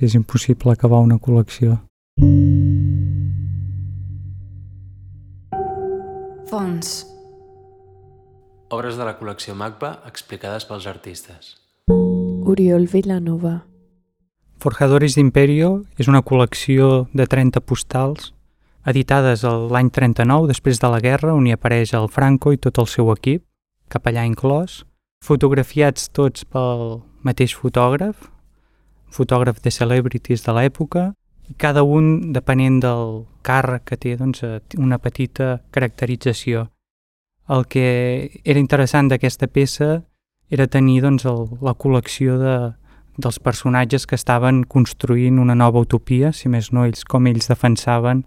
És impossible acabar una col·lecció. Fons. Obres de la col·lecció MACBA explicades pels artistes. Oriol Vilanova. Forjadores d'Imperio és una col·lecció de 30 postals editades l'any 39, després de la guerra, on hi apareix el Franco i tot el seu equip, capellà inclòs, fotografiats tots pel mateix fotògraf, fotògraf de celebrities de l'època, i cada un, depenent del càrrec que té, doncs, eh, una petita caracterització. El que era interessant d'aquesta peça era tenir doncs, el, la col·lecció de, dels personatges que estaven construint una nova utopia, si més no ells com ells defensaven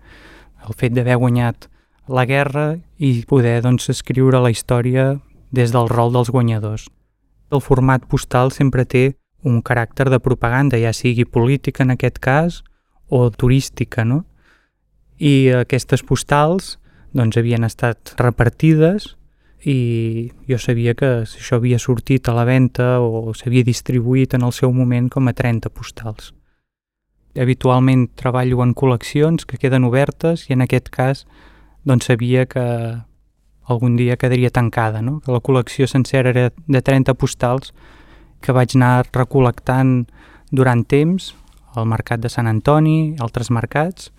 el fet d'haver guanyat la guerra i poder doncs, escriure la història des del rol dels guanyadors. El format postal sempre té un caràcter de propaganda, ja sigui política en aquest cas o turística, no? I aquestes postals doncs, havien estat repartides i jo sabia que això havia sortit a la venda o s'havia distribuït en el seu moment com a 30 postals. Habitualment treballo en col·leccions que queden obertes i en aquest cas doncs sabia que algun dia quedaria tancada, no? que la col·lecció sencera era de 30 postals que vaig anar recol·lectant durant temps al mercat de Sant Antoni, altres mercats,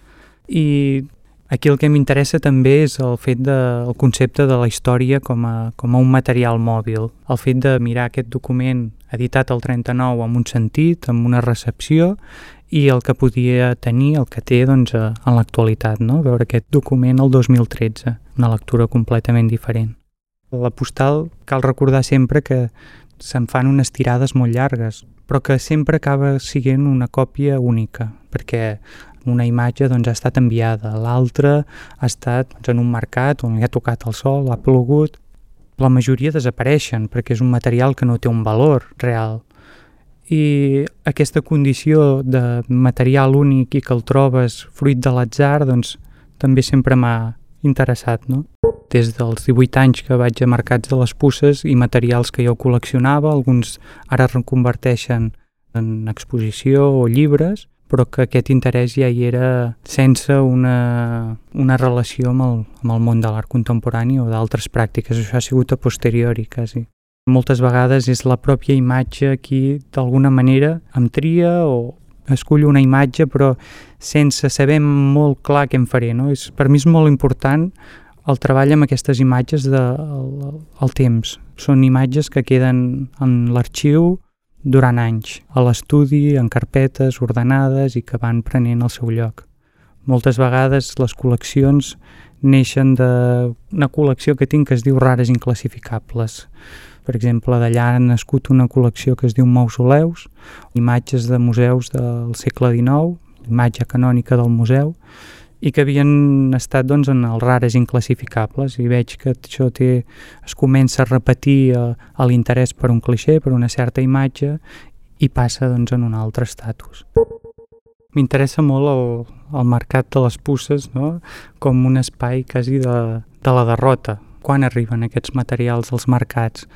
i aquí el que m'interessa també és el fet de, concepte de la història com a, com a un material mòbil, el fet de mirar aquest document editat al 39 amb un sentit, amb una recepció, i el que podia tenir, el que té doncs, en l'actualitat, no? veure aquest document el 2013, una lectura completament diferent. La postal cal recordar sempre que se'n fan unes tirades molt llargues, però que sempre acaba siguent una còpia única, perquè una imatge doncs, ha estat enviada, l'altra ha estat doncs, en un mercat on li ha tocat el sol, ha plogut. La majoria desapareixen perquè és un material que no té un valor real. I aquesta condició de material únic i que el trobes fruit de l'atzar, doncs també sempre m'ha interessat, no? Des dels 18 anys que vaig a mercats de les pusses i materials que jo col·leccionava, alguns ara reconverteixen en exposició o llibres, però que aquest interès ja hi era sense una, una relació amb el, amb el món de l'art contemporani o d'altres pràctiques. Això ha sigut a posteriori, quasi. Moltes vegades és la pròpia imatge qui, d'alguna manera, em tria o escullo una imatge però sense saber molt clar què em faré. No? És, per mi és molt important el treball amb aquestes imatges del de, el, el temps. Són imatges que queden en l'arxiu durant anys, a l'estudi, en carpetes ordenades i que van prenent el seu lloc. Moltes vegades les col·leccions neixen d'una col·lecció que tinc que es diu Rares Inclassificables. Per exemple, d'allà ha nascut una col·lecció que es diu Mausoleus, imatges de museus del segle XIX, imatge canònica del museu, i que havien estat doncs, en els rares inclassificables i veig que això té, es comença a repetir eh, l'interès per un cliché, per una certa imatge i passa doncs, en un altre estatus. M'interessa molt el, el mercat de les pusses no? com un espai quasi de, de la derrota. Quan arriben aquests materials als mercats?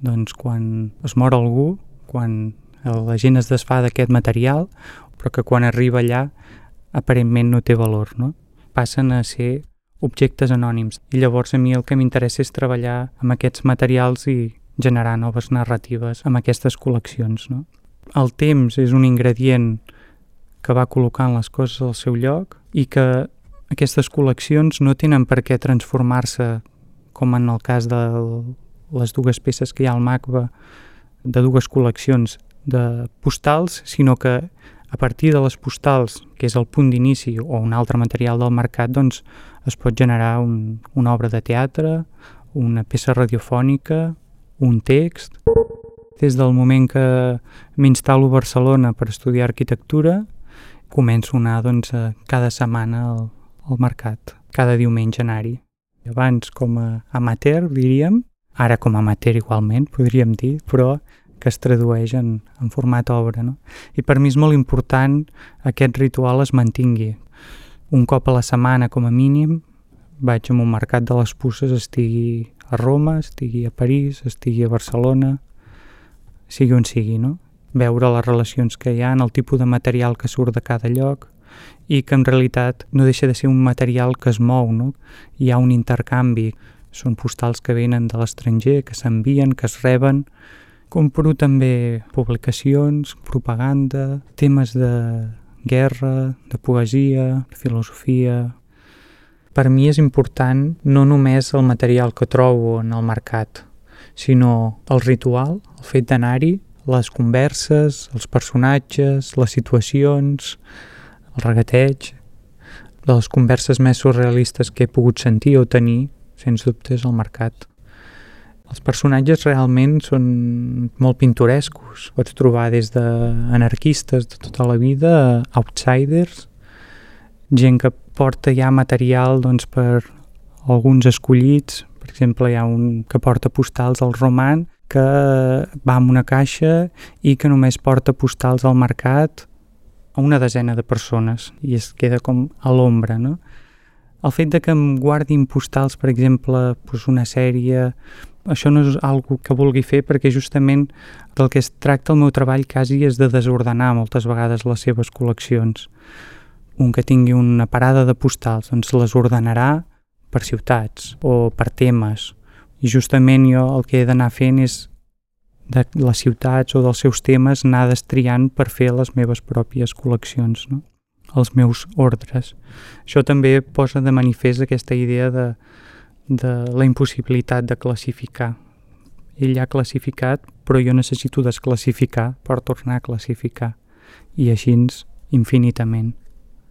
Doncs quan es mor algú, quan la gent es desfà d'aquest material, però que quan arriba allà aparentment no té valor, no? Passen a ser objectes anònims. I llavors a mi el que m'interessa és treballar amb aquests materials i generar noves narratives amb aquestes col·leccions, no? El temps és un ingredient que va col·locant les coses al seu lloc i que aquestes col·leccions no tenen per què transformar-se com en el cas de les dues peces que hi ha al MACBA de dues col·leccions de postals, sinó que a partir de les postals, que és el punt d'inici o un altre material del mercat, doncs es pot generar un, una obra de teatre, una peça radiofònica, un text. Des del moment que m'instal·lo a Barcelona per estudiar arquitectura, començo a anar doncs, cada setmana al, al mercat, cada diumenge anar-hi. Abans com a amateur, diríem, ara com a amateur igualment, podríem dir, però que es tradueix en, en format obra. No? I per mi és molt important aquest ritual es mantingui. Un cop a la setmana, com a mínim, vaig a un mercat de les puces, estigui a Roma, estigui a París, estigui a Barcelona, sigui on sigui, no? veure les relacions que hi ha, el tipus de material que surt de cada lloc i que en realitat no deixa de ser un material que es mou, no? Hi ha un intercanvi, són postals que venen de l'estranger, que s'envien, que es reben. Compro també publicacions, propaganda, temes de guerra, de poesia, de filosofia... Per mi és important no només el material que trobo en el mercat, sinó el ritual, el fet d'anar-hi, les converses, els personatges, les situacions, el regateig, les converses més surrealistes que he pogut sentir o tenir, sens dubte, és el mercat. Els personatges realment són molt pintorescos. Pots trobar des d'anarquistes de tota la vida, outsiders, gent que porta ja material doncs, per alguns escollits. Per exemple, hi ha un que porta postals al roman que va amb una caixa i que només porta postals al mercat a una desena de persones i es queda com a l'ombra, no? El fet de que em guardin postals, per exemple, doncs una sèrie això no és algo que vulgui fer perquè justament del que es tracta el meu treball quasi és de desordenar moltes vegades les seves col·leccions. Un que tingui una parada de postals doncs les ordenarà per ciutats o per temes i justament jo el que he d'anar fent és de les ciutats o dels seus temes anar destriant per fer les meves pròpies col·leccions, no? els meus ordres. Això també posa de manifest aquesta idea de, de la impossibilitat de classificar. Ell ha classificat, però jo necessito desclassificar per tornar a classificar. I així infinitament.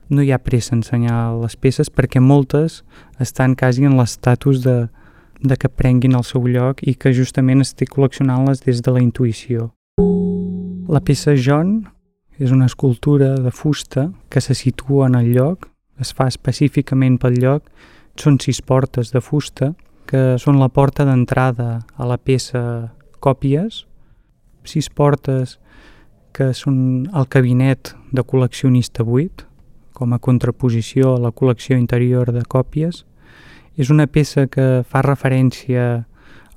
No hi ha pressa a ensenyar les peces perquè moltes estan quasi en l'estatus de, de que prenguin el seu lloc i que justament estic col·leccionant-les des de la intuïció. La peça John és una escultura de fusta que se situa en el lloc, es fa específicament pel lloc són sis portes de fusta que són la porta d'entrada a la peça còpies, sis portes que són el cabinet de col·leccionista buit, com a contraposició a la col·lecció interior de còpies. És una peça que fa referència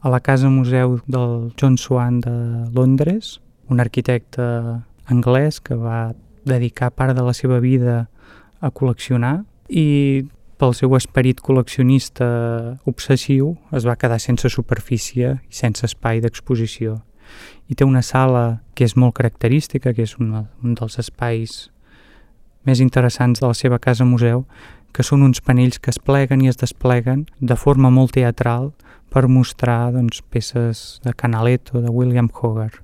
a la casa museu del John Swan de Londres, un arquitecte anglès que va dedicar part de la seva vida a col·leccionar i pel seu esperit col·leccionista obsessiu, es va quedar sense superfície i sense espai d'exposició. I té una sala que és molt característica, que és una, un dels espais més interessants de la seva casa museu, que són uns panells que es pleguen i es despleguen de forma molt teatral per mostrar doncs, peces de Canaletto, de William Hogarth.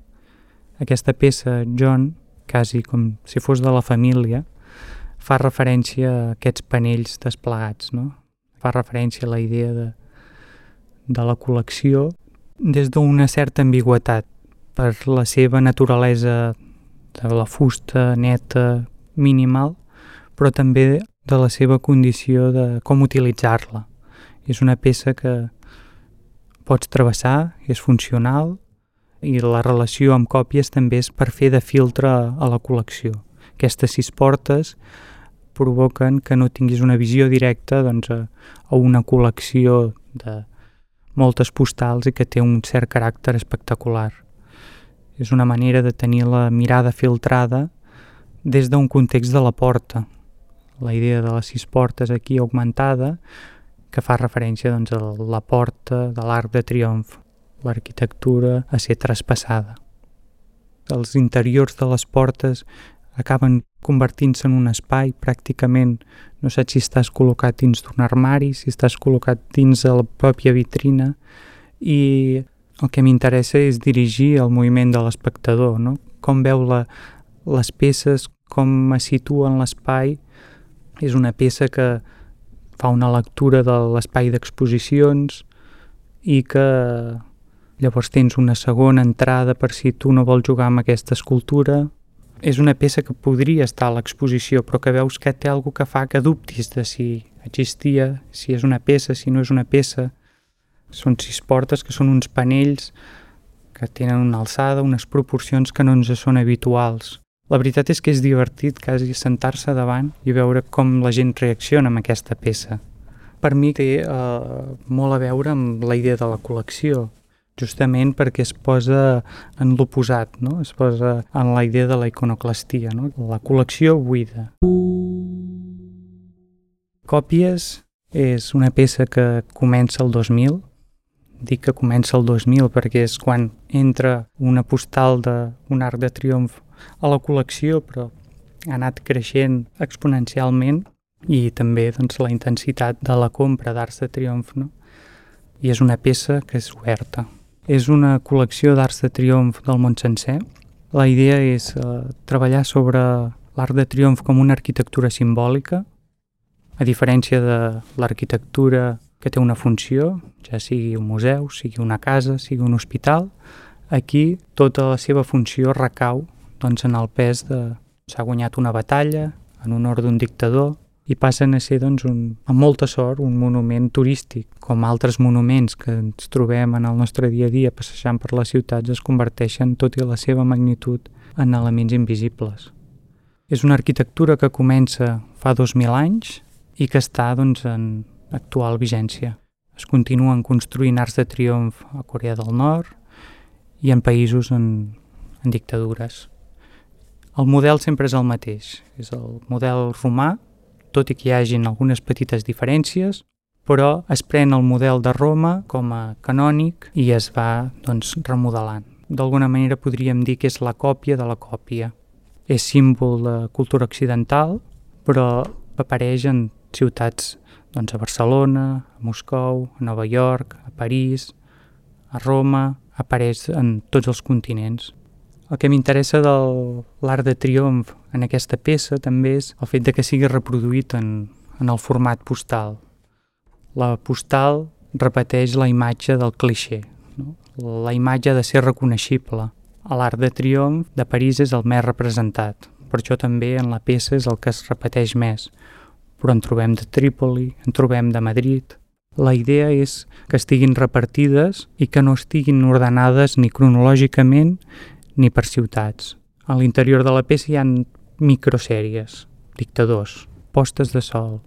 Aquesta peça, John, quasi com si fos de la família, fa referència a aquests panells desplegats, no? fa referència a la idea de, de la col·lecció des d'una certa ambigüetat per la seva naturalesa de la fusta neta, minimal, però també de la seva condició de com utilitzar-la. És una peça que pots travessar, és funcional i la relació amb còpies també és per fer de filtre a la col·lecció. Aquestes sis portes provoquen que no tinguis una visió directa doncs, a, a una col·lecció de moltes postals i que té un cert caràcter espectacular. És una manera de tenir la mirada filtrada des d'un context de la porta. La idea de les sis portes aquí augmentada que fa referència doncs, a la porta de l'arc de triomf, l'arquitectura a ser traspassada. Els interiors de les portes acaben convertint-se en un espai pràcticament, no saps si estàs col·locat dins d'un armari, si estàs col·locat dins de la pròpia vitrina i el que m'interessa és dirigir el moviment de l'espectador, no? com veu la, les peces, com es situa en l'espai. És una peça que fa una lectura de l'espai d'exposicions i que llavors tens una segona entrada per si tu no vols jugar amb aquesta escultura, és una peça que podria estar a l'exposició, però que veus que té alguna que fa que dubtis de si existia, si és una peça, si no és una peça. Són sis portes que són uns panells que tenen una alçada, unes proporcions que no ens són habituals. La veritat és que és divertit quasi sentar-se davant i veure com la gent reacciona amb aquesta peça. Per mi té eh, molt a veure amb la idea de la col·lecció. justament perquè es posa en l'oposat, no? es posa en la idea de la iconoclastia, no? la col·lecció buida. Còpies és una peça que comença el 2000, dic que comença el 2000 perquè és quan entra una postal d'un arc de triomf a la col·lecció, però ha anat creixent exponencialment i també doncs, la intensitat de la compra d'arts de triomf. No? I és una peça que és oberta. És una col·lecció d'arts de triomf del món sencer. La idea és eh, treballar sobre l'art de triomf com una arquitectura simbòlica, a diferència de l'arquitectura que té una funció, ja sigui un museu, sigui una casa, sigui un hospital, aquí tota la seva funció recau doncs, en el pes de s'ha guanyat una batalla en honor d'un dictador i passen a ser, doncs, un, amb molta sort, un monument turístic, com altres monuments que ens trobem en el nostre dia a dia passejant per les ciutats es converteixen, tot i la seva magnitud, en elements invisibles. És una arquitectura que comença fa 2.000 anys i que està doncs, en actual vigència. Es continuen construint arts de triomf a Corea del Nord i en països en, en dictadures. El model sempre és el mateix, és el model romà, tot i que hi hagin algunes petites diferències, però es pren el model de Roma com a canònic i es va doncs, remodelant. D'alguna manera podríem dir que és la còpia de la còpia. És símbol de cultura occidental, però apareix en ciutats doncs, a Barcelona, a Moscou, a Nova York, a París, a Roma, apareix en tots els continents. El que m'interessa de l'art de triomf en aquesta peça també és el fet de que sigui reproduït en, en el format postal. La postal repeteix la imatge del cliché, no? la imatge de ser reconeixible. L'art de triomf de París és el més representat, per això també en la peça és el que es repeteix més, però en trobem de Trípoli, en trobem de Madrid. La idea és que estiguin repartides i que no estiguin ordenades ni cronològicament ni per ciutats. A l'interior de la peça hi ha microsèries, dictadors, postes de sol,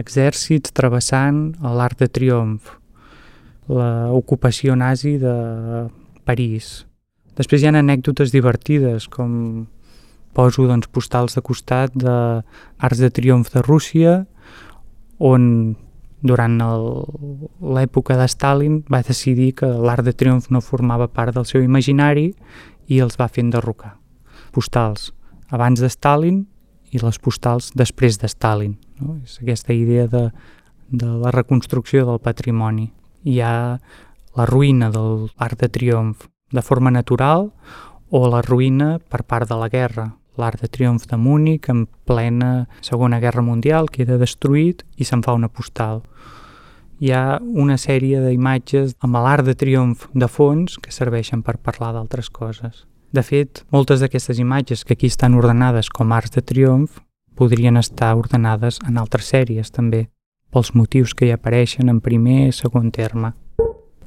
exèrcits travessant l'Arc de Triomf, l'ocupació nazi de París. Després hi ha anècdotes divertides, com poso doncs, postals de costat d'Arts de Triomf de Rússia, on durant l'època de Stalin va decidir que l'art de triomf no formava part del seu imaginari i els va fer enderrocar. Postals abans de Stalin i les postals després de Stalin. No? És aquesta idea de, de la reconstrucció del patrimoni. Hi ha la ruïna de l'art de triomf de forma natural o la ruïna per part de la guerra, l'Arc de Triomf de Múnich en plena Segona Guerra Mundial queda destruït i se'n fa una postal. Hi ha una sèrie d'imatges amb l'Arc de Triomf de fons que serveixen per parlar d'altres coses. De fet, moltes d'aquestes imatges que aquí estan ordenades com arcs de triomf podrien estar ordenades en altres sèries també, pels motius que hi apareixen en primer i segon terme.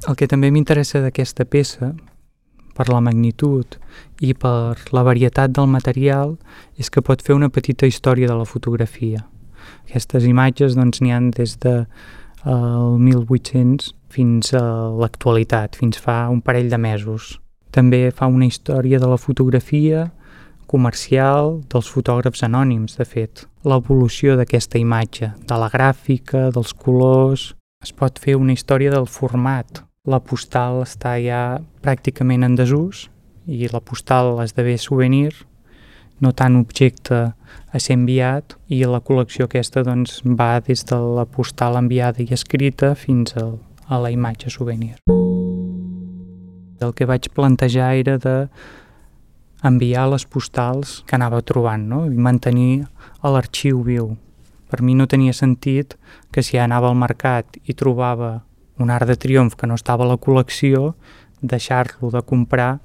El que també m'interessa d'aquesta peça per la magnitud i per la varietat del material és que pot fer una petita història de la fotografia. Aquestes imatges doncs han des de el 1800 fins a l'actualitat, fins fa un parell de mesos. També fa una història de la fotografia comercial dels fotògrafs anònims, de fet. L'evolució d'aquesta imatge, de la gràfica, dels colors... Es pot fer una història del format, la postal està ja pràcticament en desús i la postal esdevé souvenir, no tant objecte a ser enviat i la col·lecció aquesta doncs, va des de la postal enviada i escrita fins a, a la imatge souvenir. El que vaig plantejar era de enviar les postals que anava trobant no? i mantenir l'arxiu viu. Per mi no tenia sentit que si anava al mercat i trobava un art de triomf que no estava a la col·lecció, deixar-lo de comprar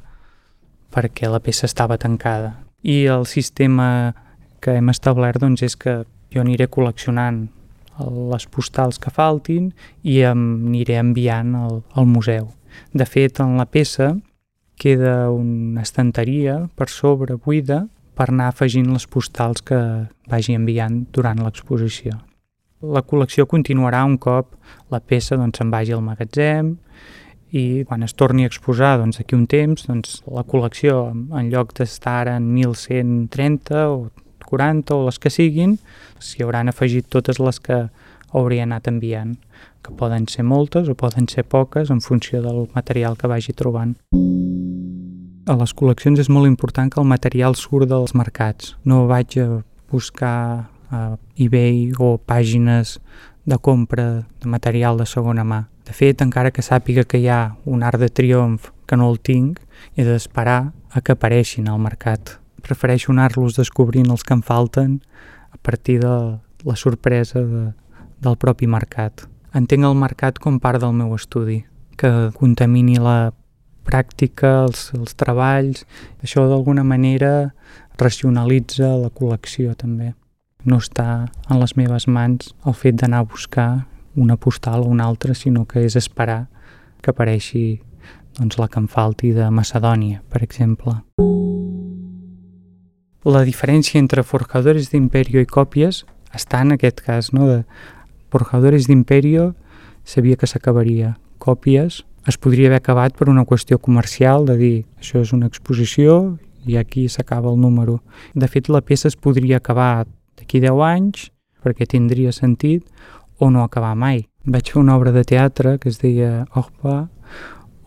perquè la peça estava tancada. I el sistema que hem establert doncs, és que jo aniré col·leccionant les postals que faltin i em aniré enviant al, al museu. De fet, en la peça queda una estanteria per sobre buida per anar afegint les postals que vagi enviant durant l'exposició. La col·lecció continuarà un cop la peça doncs, se'n vagi al magatzem i quan es torni a exposar doncs, aquí un temps, doncs, la col·lecció en lloc d'estar en 1130 o 40 o les que siguin, s'hi hauran afegit totes les que hauria anat enviant, que poden ser moltes o poden ser poques en funció del material que vagi trobant. A les col·leccions és molt important que el material surt dels mercats. No vaig a buscar a eBay o pàgines de compra de material de segona mà. De fet, encara que sàpiga que hi ha un art de triomf que no el tinc, he d'esperar a que apareixin al mercat. Prefereixo anar-los descobrint els que em falten a partir de la sorpresa de, del propi mercat. Entenc el mercat com part del meu estudi, que contamini la pràctica, els, els treballs, això d'alguna manera racionalitza la col·lecció també. No està en les meves mans el fet d'anar a buscar una postal o una altra, sinó que és esperar que apareixi doncs, la que em falti de Macedònia, per exemple. La diferència entre forjadores d'imperio i còpies està en aquest cas, no? de Forjadores d'Imperio sabia que s'acabaria. Còpies es podria haver acabat per una qüestió comercial, de dir això és una exposició i aquí s'acaba el número. De fet, la peça es podria acabar d'aquí 10 anys, perquè tindria sentit, o no acabar mai. Vaig fer una obra de teatre que es deia Orpa,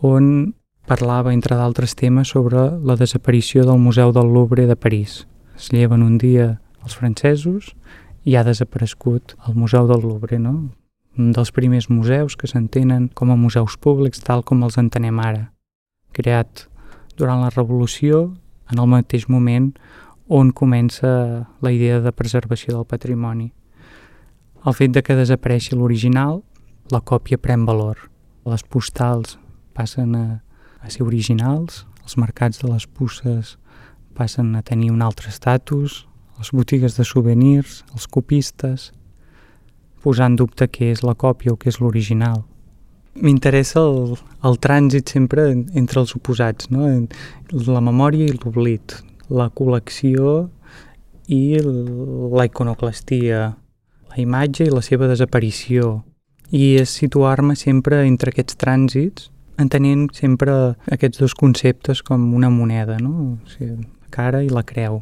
on parlava, entre d'altres temes, sobre la desaparició del Museu del Louvre de París. Es lleven un dia els francesos i ha desaparegut el Museu del Louvre, no? un dels primers museus que s'entenen com a museus públics tal com els entenem ara, creat durant la Revolució, en el mateix moment on comença la idea de preservació del patrimoni. El fet de que desapareixi l'original, la còpia pren valor. Les postals passen a, a ser originals, els mercats de les puces passen a tenir un altre estatus, les botigues de souvenirs, els copistes, posar en dubte què és la còpia o què és l'original. M'interessa el, el trànsit sempre entre els oposats, no? la memòria i l'oblit, la col·lecció i la iconoclastia, la imatge i la seva desaparició. I és situar-me sempre entre aquests trànsits, entenent sempre aquests dos conceptes com una moneda, no? o sigui, la cara i la creu.